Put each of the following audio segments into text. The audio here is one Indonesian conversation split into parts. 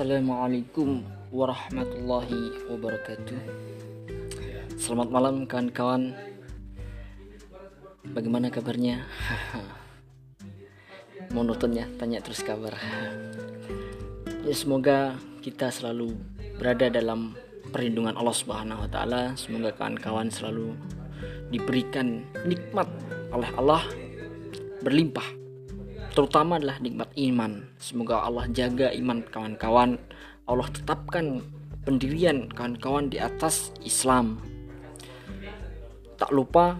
Assalamualaikum warahmatullahi wabarakatuh Selamat malam kawan-kawan Bagaimana kabarnya? Monoton ya, tanya terus kabar Ya semoga kita selalu berada dalam perlindungan Allah Subhanahu wa taala. Semoga kawan-kawan selalu diberikan nikmat oleh Allah berlimpah terutama adalah nikmat iman. Semoga Allah jaga iman kawan-kawan. Allah tetapkan pendirian kawan-kawan di atas Islam. Tak lupa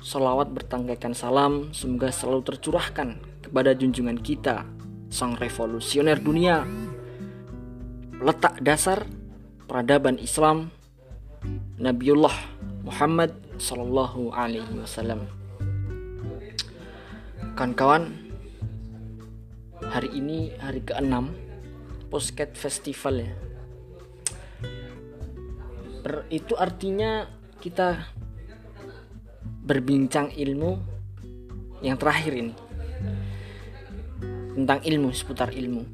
salawat bertangkaikan salam semoga selalu tercurahkan kepada junjungan kita sang revolusioner dunia letak dasar peradaban Islam Nabiullah Muhammad Sallallahu Alaihi Wasallam. Kawan-kawan, hari ini hari ke-6 Postcat Festival ya. Ber, itu artinya kita berbincang ilmu yang terakhir ini tentang ilmu seputar ilmu.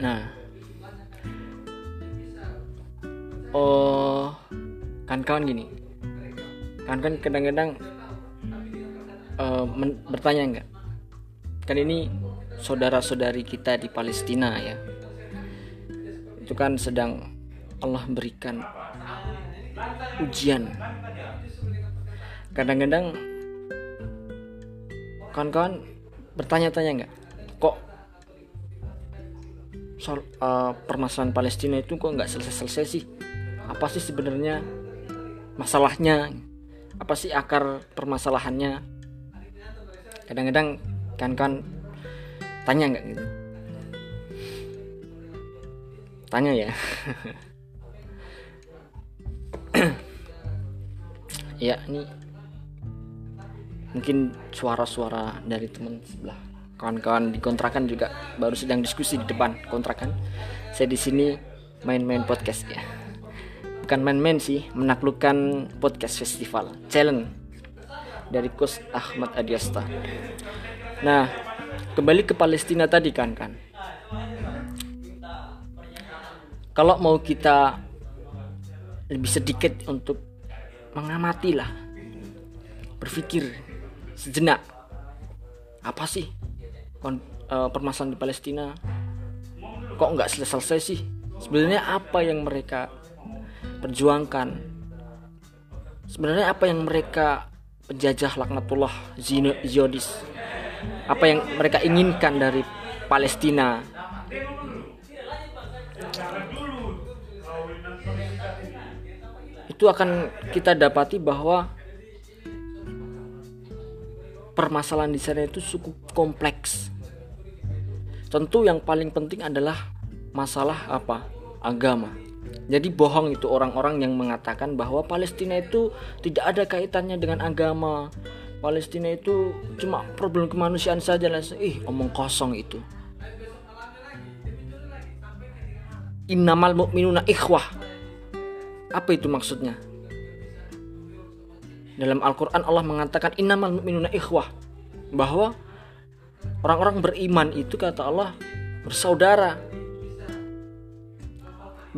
Nah, oh kan-kawan gini, kan-kan kadang-kadang uh, bertanya enggak? Kan ini saudara-saudari kita di Palestina ya, itu kan sedang Allah berikan ujian. Kadang-kadang kawan-kawan bertanya-tanya enggak? Kok soal uh, permasalahan Palestina itu kok nggak selesai-selesai sih? Apa sih sebenarnya masalahnya? Apa sih akar permasalahannya? Kadang-kadang kan kan tanya nggak gitu? Tanya ya. ya ini mungkin suara-suara dari teman sebelah kawan-kawan di kontrakan juga baru sedang diskusi di depan kontrakan saya di sini main-main podcast ya bukan main-main sih menaklukkan podcast festival challenge dari Kus Ahmad Adiasta nah kembali ke Palestina tadi kan kan? Kalau mau kita lebih sedikit untuk mengamati lah berpikir sejenak apa sih uh, permasalahan di Palestina? Kok nggak selesai-selesai sih? Sebenarnya apa yang mereka perjuangkan? Sebenarnya apa yang mereka penjajah laknatullah Zionis apa yang mereka inginkan dari Palestina itu akan kita dapati bahwa permasalahan di sana itu cukup kompleks. Tentu yang paling penting adalah masalah apa? Agama. Jadi bohong itu orang-orang yang mengatakan bahwa Palestina itu tidak ada kaitannya dengan agama. Palestina itu cuma problem kemanusiaan saja lah. Ih, omong kosong itu. Innamal mu'minuna ikhwah. Apa itu maksudnya? Dalam Al-Quran Allah mengatakan innamal mu'minuna ikhwah bahwa orang-orang beriman itu kata Allah bersaudara.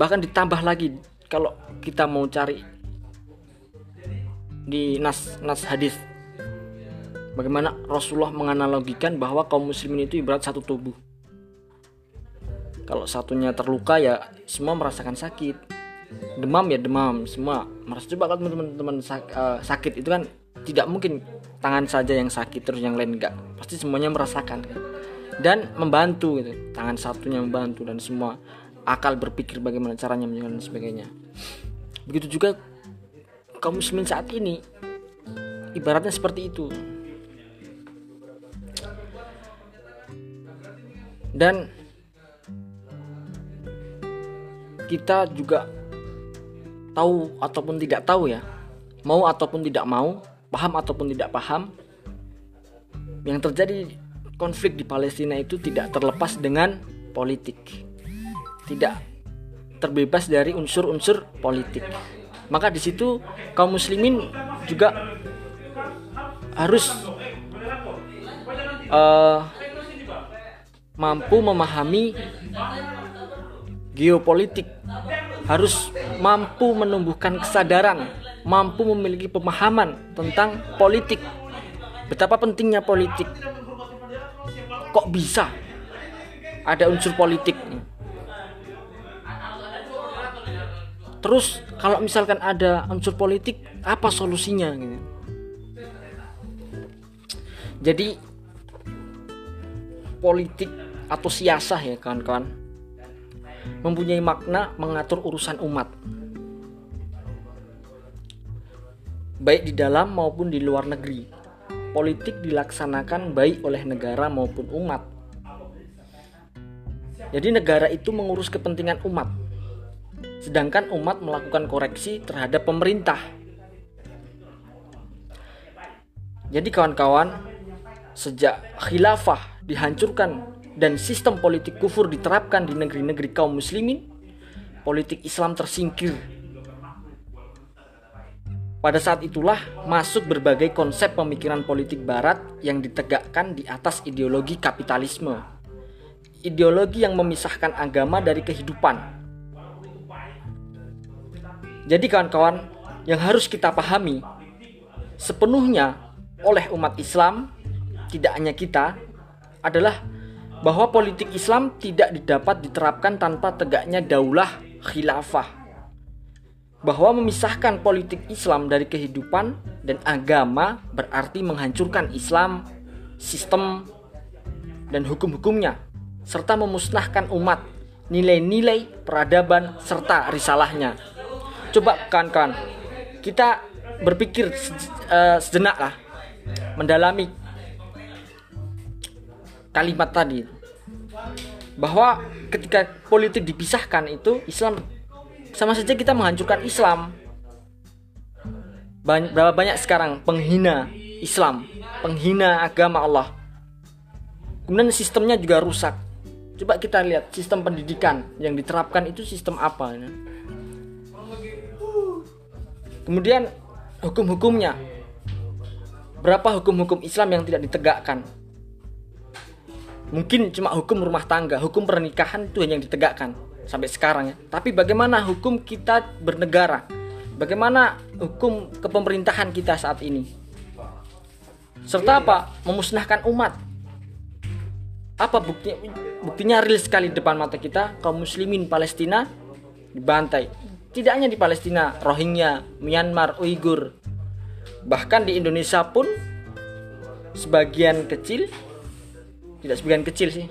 Bahkan ditambah lagi kalau kita mau cari di nas nas hadis bagaimana Rasulullah menganalogikan bahwa kaum muslimin itu ibarat satu tubuh. Kalau satunya terluka ya semua merasakan sakit. Demam ya demam semua merasa coba kalau teman-teman eh, sakit itu kan tidak mungkin tangan saja yang sakit terus yang lain enggak. Pasti semuanya merasakan dan membantu gitu tangan satunya membantu dan semua akal berpikir bagaimana caranya dan sebagainya. Begitu juga kaum muslimin saat ini ibaratnya seperti itu dan kita juga tahu ataupun tidak tahu ya mau ataupun tidak mau paham ataupun tidak paham yang terjadi konflik di Palestina itu tidak terlepas dengan politik. Tidak terbebas dari unsur-unsur politik. Maka di situ kaum muslimin juga harus uh, mampu memahami geopolitik, harus mampu menumbuhkan kesadaran, mampu memiliki pemahaman tentang politik. Betapa pentingnya politik. Kok bisa ada unsur politik? Terus kalau misalkan ada unsur politik, apa solusinya? Jadi politik atau siasah ya kawan-kawan. Mempunyai makna mengatur urusan umat. Baik di dalam maupun di luar negeri. Politik dilaksanakan baik oleh negara maupun umat. Jadi negara itu mengurus kepentingan umat. Sedangkan umat melakukan koreksi terhadap pemerintah. Jadi kawan-kawan sejak khilafah dihancurkan dan sistem politik kufur diterapkan di negeri-negeri kaum muslimin, politik Islam tersingkir. Pada saat itulah masuk berbagai konsep pemikiran politik barat yang ditegakkan di atas ideologi kapitalisme. Ideologi yang memisahkan agama dari kehidupan. Jadi kawan-kawan, yang harus kita pahami sepenuhnya oleh umat Islam, tidak hanya kita, adalah bahwa politik Islam tidak didapat diterapkan tanpa tegaknya daulah khilafah. Bahwa memisahkan politik Islam dari kehidupan dan agama berarti menghancurkan Islam, sistem, dan hukum-hukumnya, serta memusnahkan umat, nilai-nilai peradaban, serta risalahnya. Coba kan-kan, kita berpikir uh, sejenak lah, mendalami kalimat tadi bahwa ketika politik dipisahkan itu Islam sama saja kita menghancurkan Islam. Banyak, berapa banyak sekarang penghina Islam penghina agama Allah. Kemudian sistemnya juga rusak. Coba kita lihat sistem pendidikan yang diterapkan itu sistem apa ya? kemudian hukum-hukumnya. Berapa hukum-hukum Islam yang tidak ditegakkan mungkin cuma hukum rumah tangga, hukum pernikahan itu yang ditegakkan sampai sekarang ya. Tapi bagaimana hukum kita bernegara? Bagaimana hukum kepemerintahan kita saat ini? Serta apa? Memusnahkan umat. Apa buktinya? Buktinya real sekali di depan mata kita, kaum muslimin Palestina dibantai. Tidak hanya di Palestina, Rohingya, Myanmar, Uighur. Bahkan di Indonesia pun sebagian kecil tidak sebagian kecil sih.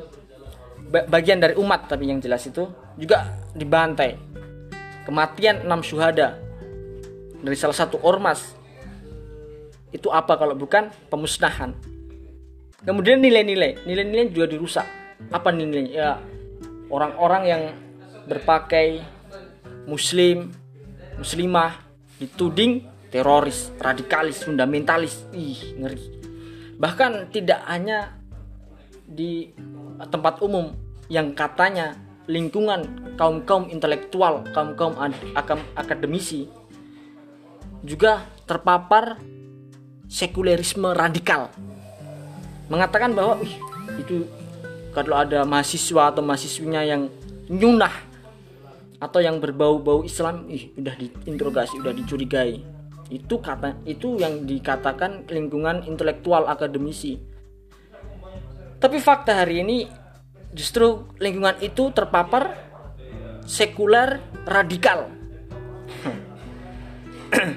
Bagian dari umat tapi yang jelas itu juga dibantai. Kematian enam syuhada dari salah satu ormas. Itu apa kalau bukan pemusnahan? Kemudian nilai-nilai nilai-nilai juga dirusak. Apa nilainya ya orang-orang yang berpakai muslim muslimah dituding teroris radikalis fundamentalis. Ih ngeri. Bahkan tidak hanya di tempat umum yang katanya lingkungan kaum-kaum intelektual, kaum-kaum akademisi juga terpapar sekulerisme radikal. Mengatakan bahwa Ih, itu kalau ada mahasiswa atau mahasiswinya yang nyunah atau yang berbau-bau Islam, ih udah diinterogasi, udah dicurigai. Itu kata itu yang dikatakan lingkungan intelektual akademisi tapi fakta hari ini justru lingkungan itu terpapar sekuler radikal.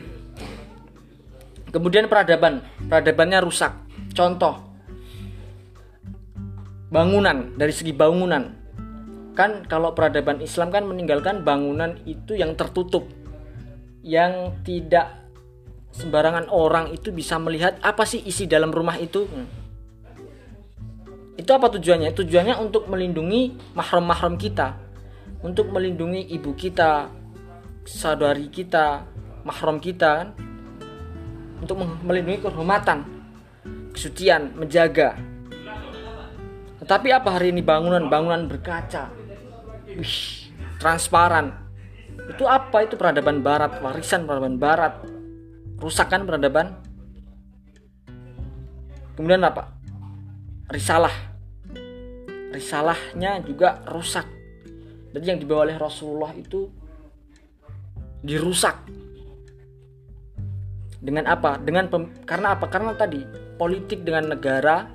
Kemudian peradaban, peradabannya rusak. Contoh bangunan dari segi bangunan. Kan kalau peradaban Islam kan meninggalkan bangunan itu yang tertutup. Yang tidak sembarangan orang itu bisa melihat apa sih isi dalam rumah itu. Hmm itu apa tujuannya? Tujuannya untuk melindungi mahram-mahram kita, untuk melindungi ibu kita, saudari kita, mahram kita kan? Untuk melindungi kehormatan, kesucian, menjaga. Tetapi apa hari ini bangunan-bangunan berkaca? Wih, transparan. Itu apa? Itu peradaban barat, warisan peradaban barat. Rusakan peradaban. Kemudian apa? risalah risalahnya juga rusak. Jadi yang dibawa oleh Rasulullah itu dirusak. Dengan apa? Dengan pem, karena apa? Karena tadi politik dengan negara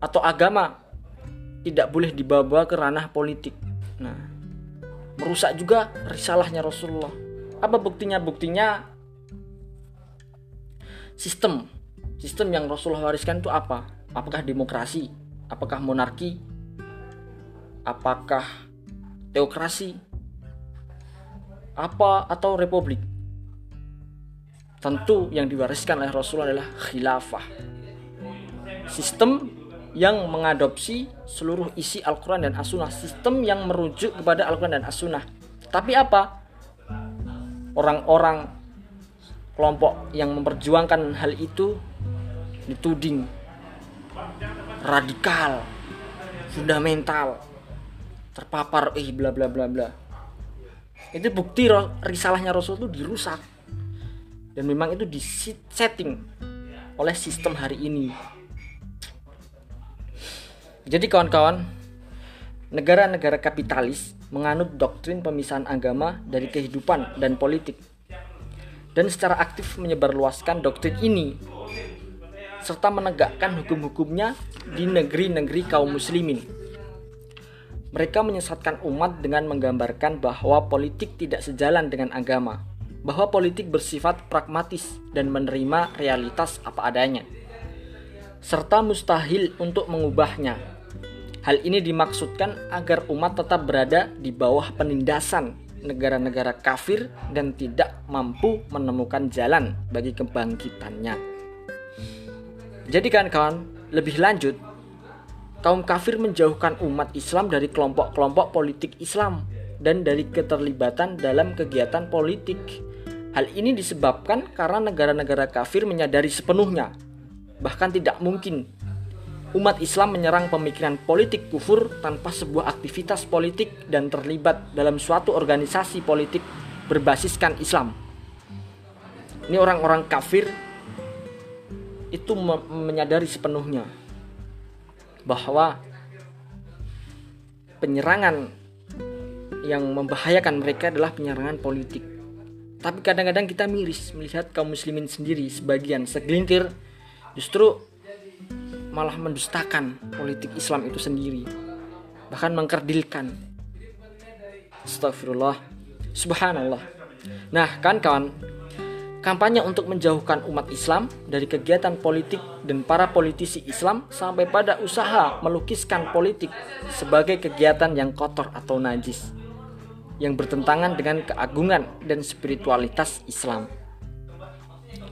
atau agama tidak boleh dibawa ke ranah politik. Nah, merusak juga risalahnya Rasulullah. Apa buktinya? Buktinya sistem. Sistem yang Rasulullah wariskan itu apa? Apakah demokrasi? Apakah monarki? Apakah teokrasi? Apa atau republik? Tentu yang diwariskan oleh Rasulullah adalah khilafah. Sistem yang mengadopsi seluruh isi Al-Quran dan As-Sunnah sistem yang merujuk kepada Al-Quran dan As-Sunnah tapi apa orang-orang kelompok yang memperjuangkan hal itu dituding radikal fundamental terpapar eh bla bla bla bla. Itu bukti risalahnya Rasul itu dirusak. Dan memang itu disetting oleh sistem hari ini. Jadi kawan-kawan, negara-negara kapitalis menganut doktrin pemisahan agama dari kehidupan dan politik. Dan secara aktif menyebarluaskan doktrin ini serta menegakkan hukum-hukumnya di negeri-negeri kaum muslimin. Mereka menyesatkan umat dengan menggambarkan bahwa politik tidak sejalan dengan agama, bahwa politik bersifat pragmatis dan menerima realitas apa adanya, serta mustahil untuk mengubahnya Hal ini dimaksudkan agar umat tetap berada di bawah penindasan negara-negara kafir dan tidak mampu menemukan jalan bagi kebangkitannya. Jadi kan kawan, lebih lanjut, kaum kafir menjauhkan umat Islam dari kelompok-kelompok politik Islam dan dari keterlibatan dalam kegiatan politik. Hal ini disebabkan karena negara-negara kafir menyadari sepenuhnya, bahkan tidak mungkin umat Islam menyerang pemikiran politik kufur tanpa sebuah aktivitas politik dan terlibat dalam suatu organisasi politik berbasiskan Islam. Ini orang-orang kafir itu menyadari sepenuhnya bahwa penyerangan yang membahayakan mereka adalah penyerangan politik. Tapi kadang-kadang kita miris melihat kaum muslimin sendiri sebagian segelintir justru malah mendustakan politik Islam itu sendiri bahkan mengkerdilkan. Astagfirullah Subhanallah. Nah kan kawan Kampanye untuk menjauhkan umat Islam dari kegiatan politik dan para politisi Islam sampai pada usaha melukiskan politik sebagai kegiatan yang kotor atau najis yang bertentangan dengan keagungan dan spiritualitas Islam.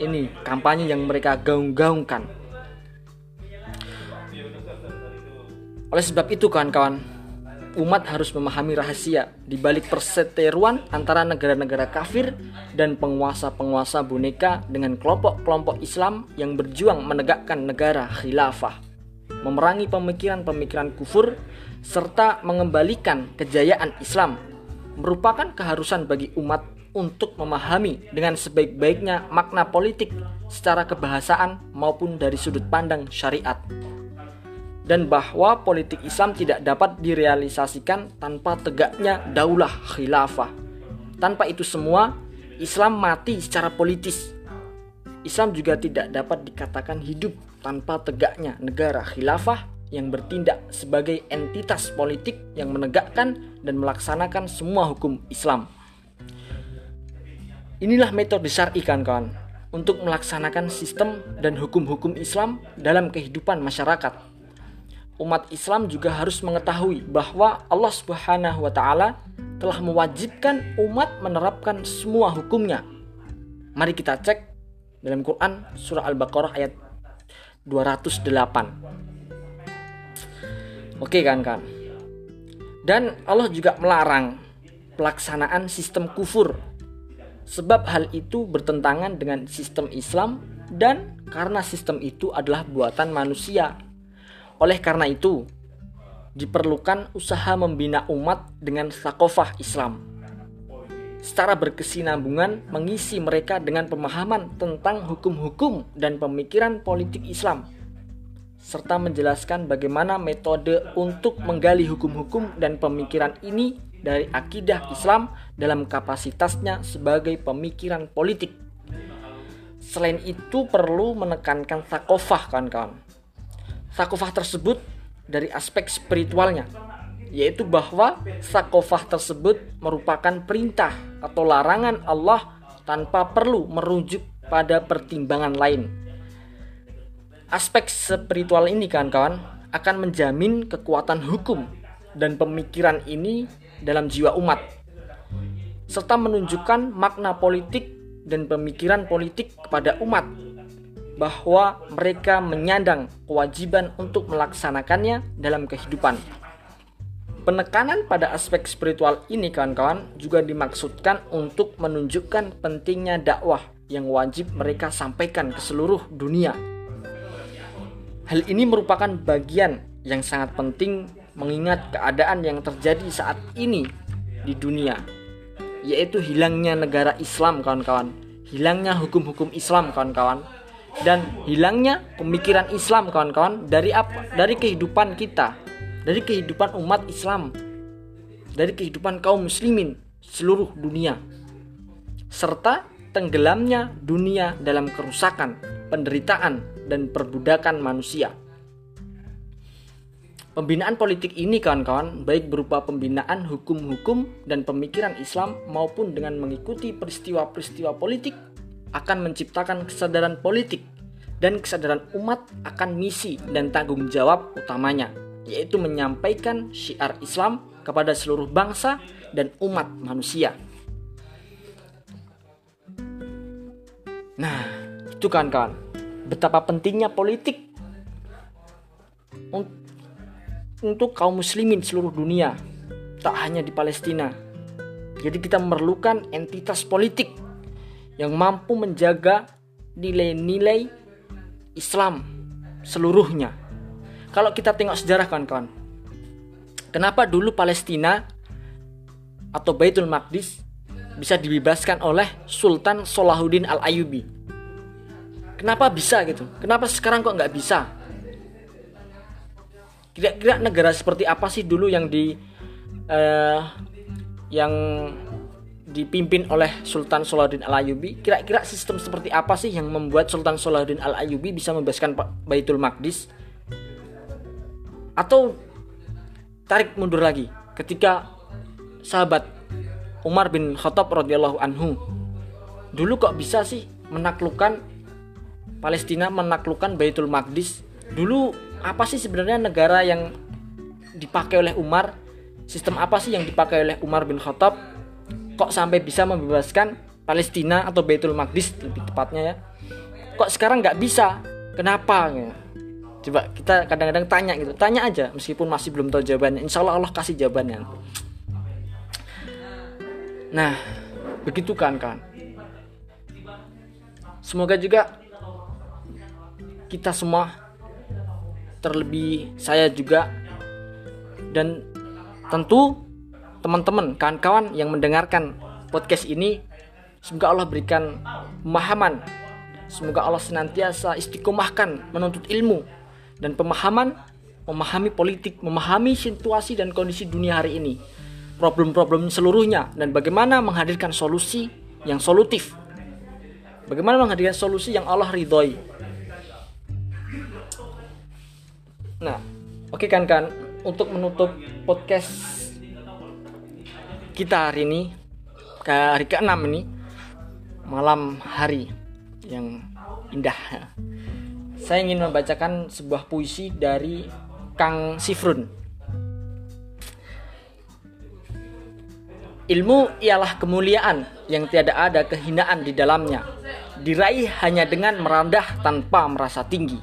Ini kampanye yang mereka gaung-gaungkan Oleh sebab itu kawan-kawan, umat harus memahami rahasia di balik perseteruan antara negara-negara kafir dan penguasa-penguasa boneka dengan kelompok-kelompok Islam yang berjuang menegakkan negara khilafah, memerangi pemikiran-pemikiran kufur, serta mengembalikan kejayaan Islam merupakan keharusan bagi umat untuk memahami dengan sebaik-baiknya makna politik secara kebahasaan maupun dari sudut pandang syariat dan bahwa politik Islam tidak dapat direalisasikan tanpa tegaknya daulah khilafah. Tanpa itu semua, Islam mati secara politis. Islam juga tidak dapat dikatakan hidup tanpa tegaknya negara khilafah yang bertindak sebagai entitas politik yang menegakkan dan melaksanakan semua hukum Islam. Inilah metode syar'i kan kawan untuk melaksanakan sistem dan hukum-hukum Islam dalam kehidupan masyarakat umat Islam juga harus mengetahui bahwa Allah Subhanahu wa taala telah mewajibkan umat menerapkan semua hukumnya. Mari kita cek dalam Quran surah Al-Baqarah ayat 208. Oke kan kan? Dan Allah juga melarang pelaksanaan sistem kufur sebab hal itu bertentangan dengan sistem Islam dan karena sistem itu adalah buatan manusia oleh karena itu, diperlukan usaha membina umat dengan sakofah Islam. Secara berkesinambungan mengisi mereka dengan pemahaman tentang hukum-hukum dan pemikiran politik Islam. serta menjelaskan bagaimana metode untuk menggali hukum-hukum dan pemikiran ini dari akidah Islam dalam kapasitasnya sebagai pemikiran politik. Selain itu perlu menekankan sakofah kawan-kawan. Sakofah tersebut dari aspek spiritualnya, yaitu bahwa sakofah tersebut merupakan perintah atau larangan Allah tanpa perlu merujuk pada pertimbangan lain. Aspek spiritual ini kawan-kawan akan menjamin kekuatan hukum dan pemikiran ini dalam jiwa umat serta menunjukkan makna politik dan pemikiran politik kepada umat bahwa mereka menyandang kewajiban untuk melaksanakannya dalam kehidupan. Penekanan pada aspek spiritual ini kawan-kawan juga dimaksudkan untuk menunjukkan pentingnya dakwah yang wajib mereka sampaikan ke seluruh dunia. Hal ini merupakan bagian yang sangat penting mengingat keadaan yang terjadi saat ini di dunia, yaitu hilangnya negara Islam, kawan-kawan, hilangnya hukum-hukum Islam, kawan-kawan, dan hilangnya pemikiran Islam, kawan-kawan, dari apa? Dari kehidupan kita, dari kehidupan umat Islam, dari kehidupan kaum muslimin seluruh dunia, serta tenggelamnya dunia dalam kerusakan, penderitaan, dan perbudakan manusia. Pembinaan politik ini kawan-kawan baik berupa pembinaan hukum-hukum dan pemikiran Islam maupun dengan mengikuti peristiwa-peristiwa politik akan menciptakan kesadaran politik dan kesadaran umat akan misi dan tanggung jawab utamanya yaitu menyampaikan syiar Islam kepada seluruh bangsa dan umat manusia. Nah, itu kan kawan betapa pentingnya politik untuk kaum muslimin seluruh dunia, tak hanya di Palestina. Jadi kita memerlukan entitas politik yang mampu menjaga nilai-nilai Islam seluruhnya. Kalau kita tengok sejarah kawan-kawan, kenapa dulu Palestina atau Baitul Maqdis bisa dibebaskan oleh Sultan Salahuddin Al-Ayyubi? Kenapa bisa gitu? Kenapa sekarang kok nggak bisa? Kira-kira negara seperti apa sih dulu yang di uh, yang dipimpin oleh Sultan Salahuddin Al Ayyubi? Kira-kira sistem seperti apa sih yang membuat Sultan Salahuddin Al Ayyubi bisa membebaskan Baitul Maqdis? Atau tarik mundur lagi ketika sahabat Umar bin Khattab radhiyallahu anhu dulu kok bisa sih menaklukkan Palestina menaklukkan Baitul Maqdis. Dulu apa sih sebenarnya negara yang dipakai oleh Umar? Sistem apa sih yang dipakai oleh Umar bin Khattab? Kok sampai bisa membebaskan Palestina atau Baitul Maqdis lebih tepatnya ya? Kok sekarang nggak bisa? Kenapa? Coba kita kadang-kadang tanya gitu, tanya aja meskipun masih belum tahu jawabannya. Insya Allah Allah kasih jawabannya. Nah, begitu kan kan. Semoga juga kita semua terlebih saya juga dan tentu teman-teman kawan-kawan yang mendengarkan podcast ini semoga Allah berikan pemahaman. Semoga Allah senantiasa istiqomahkan menuntut ilmu dan pemahaman memahami politik memahami situasi dan kondisi dunia hari ini problem-problem seluruhnya dan bagaimana menghadirkan solusi yang solutif. Bagaimana menghadirkan solusi yang Allah ridhoi. Nah, oke okay kan kan untuk menutup podcast kita hari ini ke hari ke-6 ini malam hari yang indah. Saya ingin membacakan sebuah puisi dari Kang Sifrun. Ilmu ialah kemuliaan yang tiada ada kehinaan di dalamnya. Diraih hanya dengan merendah tanpa merasa tinggi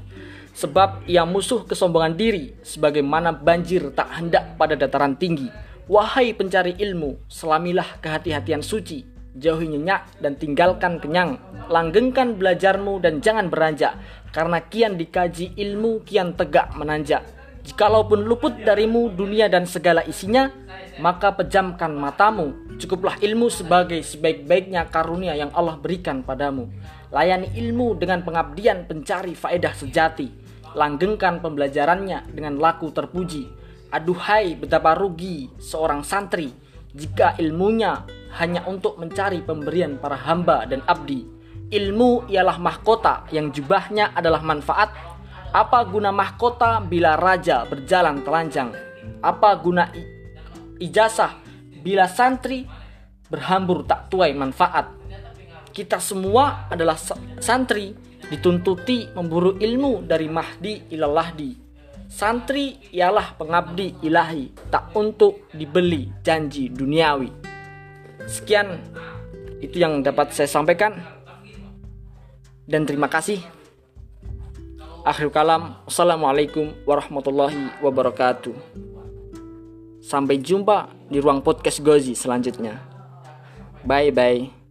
sebab ia musuh kesombongan diri sebagaimana banjir tak hendak pada dataran tinggi. Wahai pencari ilmu, selamilah kehati-hatian suci, jauhi nyenyak dan tinggalkan kenyang. Langgengkan belajarmu dan jangan beranjak, karena kian dikaji ilmu kian tegak menanjak. Jikalaupun luput darimu dunia dan segala isinya, maka pejamkan matamu. Cukuplah ilmu sebagai sebaik-baiknya karunia yang Allah berikan padamu. Layani ilmu dengan pengabdian pencari faedah sejati langgengkan pembelajarannya dengan laku terpuji. Aduhai betapa rugi seorang santri jika ilmunya hanya untuk mencari pemberian para hamba dan abdi. Ilmu ialah mahkota yang jubahnya adalah manfaat. Apa guna mahkota bila raja berjalan telanjang? Apa guna ijazah bila santri berhambur tak tuai manfaat? Kita semua adalah santri dituntuti memburu ilmu dari mahdi ilalahdi. Santri ialah pengabdi ilahi, tak untuk dibeli janji duniawi. Sekian itu yang dapat saya sampaikan. Dan terima kasih. Akhir kalam, Assalamualaikum warahmatullahi wabarakatuh. Sampai jumpa di ruang podcast Gozi selanjutnya. Bye bye.